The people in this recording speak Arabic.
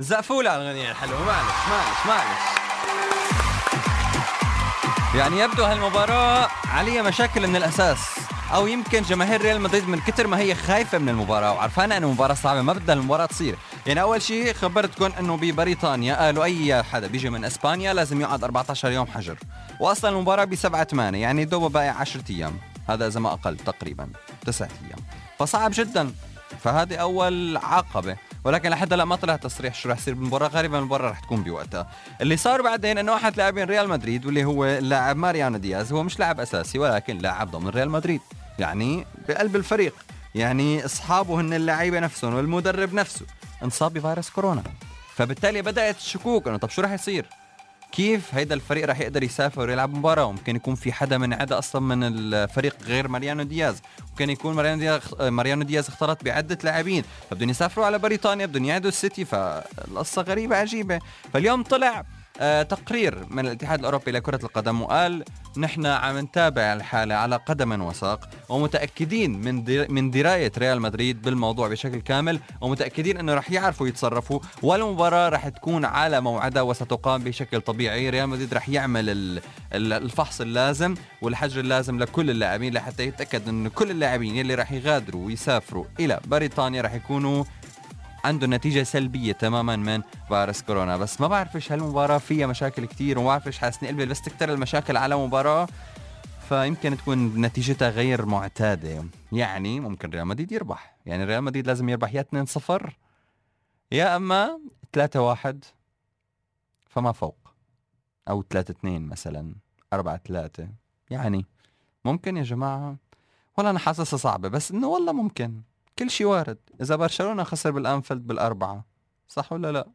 زقفوا على الأغنية الحلوة معلش معلش معلش. يعني يبدو هالمباراة عليها مشاكل من الأساس أو يمكن جماهير ريال مدريد من كتر ما هي خايفة من المباراة وعرفانه انه المباراة صعبة ما بدها المباراة تصير. يعني أول شيء خبرتكم إنه ببريطانيا قالوا اي حدا بيجي من إسبانيا لازم يقعد 14 يوم حجر. واصلا المباراة ب 7 8 يعني دوبه باقي 10 أيام. هذا إذا ما أقل تقريبا 9 أيام. فصعب جدا. فهذه أول عقبة. ولكن لحد هلا ما طلع تصريح شو رح يصير بالمباراة. غالبا المباراة رح تكون بوقتها. اللي صار بعدين إنه احد لاعبين ريال مدريد واللي هو اللاعب ماريانو دياز هو مش لاعب أساسي ولكن لاعب ضمن ريال مدريد. يعني بقلب الفريق. يعني أصحابه هن اللعيبة نفسهم والمدرب نفسه. انصاب بفيروس كورونا. فبالتالي بدأت الشكوك إنه طب شو رح يصير؟ كيف هيدا الفريق رح يقدر يسافر ويلعب مباراة؟ ممكن يكون في حدا من عدا أصلا من الفريق غير ماريانو دياز. ممكن يكون ماريانو دياز ماريانو دياز اختلط بعدة لاعبين. فبدهم يسافروا على بريطانيا بدهم يعدوا السيتي فالقصة غريبة عجيبة. فاليوم طلع تقرير من الاتحاد الأوروبي لكرة القدم وقال نحن عم نتابع الحالة على قدم وساق ومتأكدين من من دراية ريال مدريد بالموضوع بشكل كامل ومتأكدين إنه رح يعرفوا يتصرفوا والمباراة رح تكون على موعدها وستقام بشكل طبيعي. ريال مدريد رح يعمل الفحص اللازم والحجر اللازم لكل اللاعبين لحتى يتأكد انه كل اللاعبين يلي رح يغادروا ويسافروا إلى بريطانيا رح يكونوا عنده نتيجة سلبية تماما من فيروس كورونا. بس ما بعرف إيش هالمباراة فيها مشاكل كثير وما بعرف إيش حاسني قلبي بس تكتر المشاكل على مباراة فيمكن تكون نتيجتها غير معتادة. يعني ممكن ريال مدريد يربح. يعني ريال مدريد لازم يربح. يا 2-0 يا أما 3-1 فما فوق. أو 3-2 مثلا 4-3 يعني ممكن يا جماعة والله أنا حاسسها صعبة بس إنه والله ممكن. كل شيء وارد. إذا برشلونة خسر بالأنفيلد بالأربعة صح ولا لا؟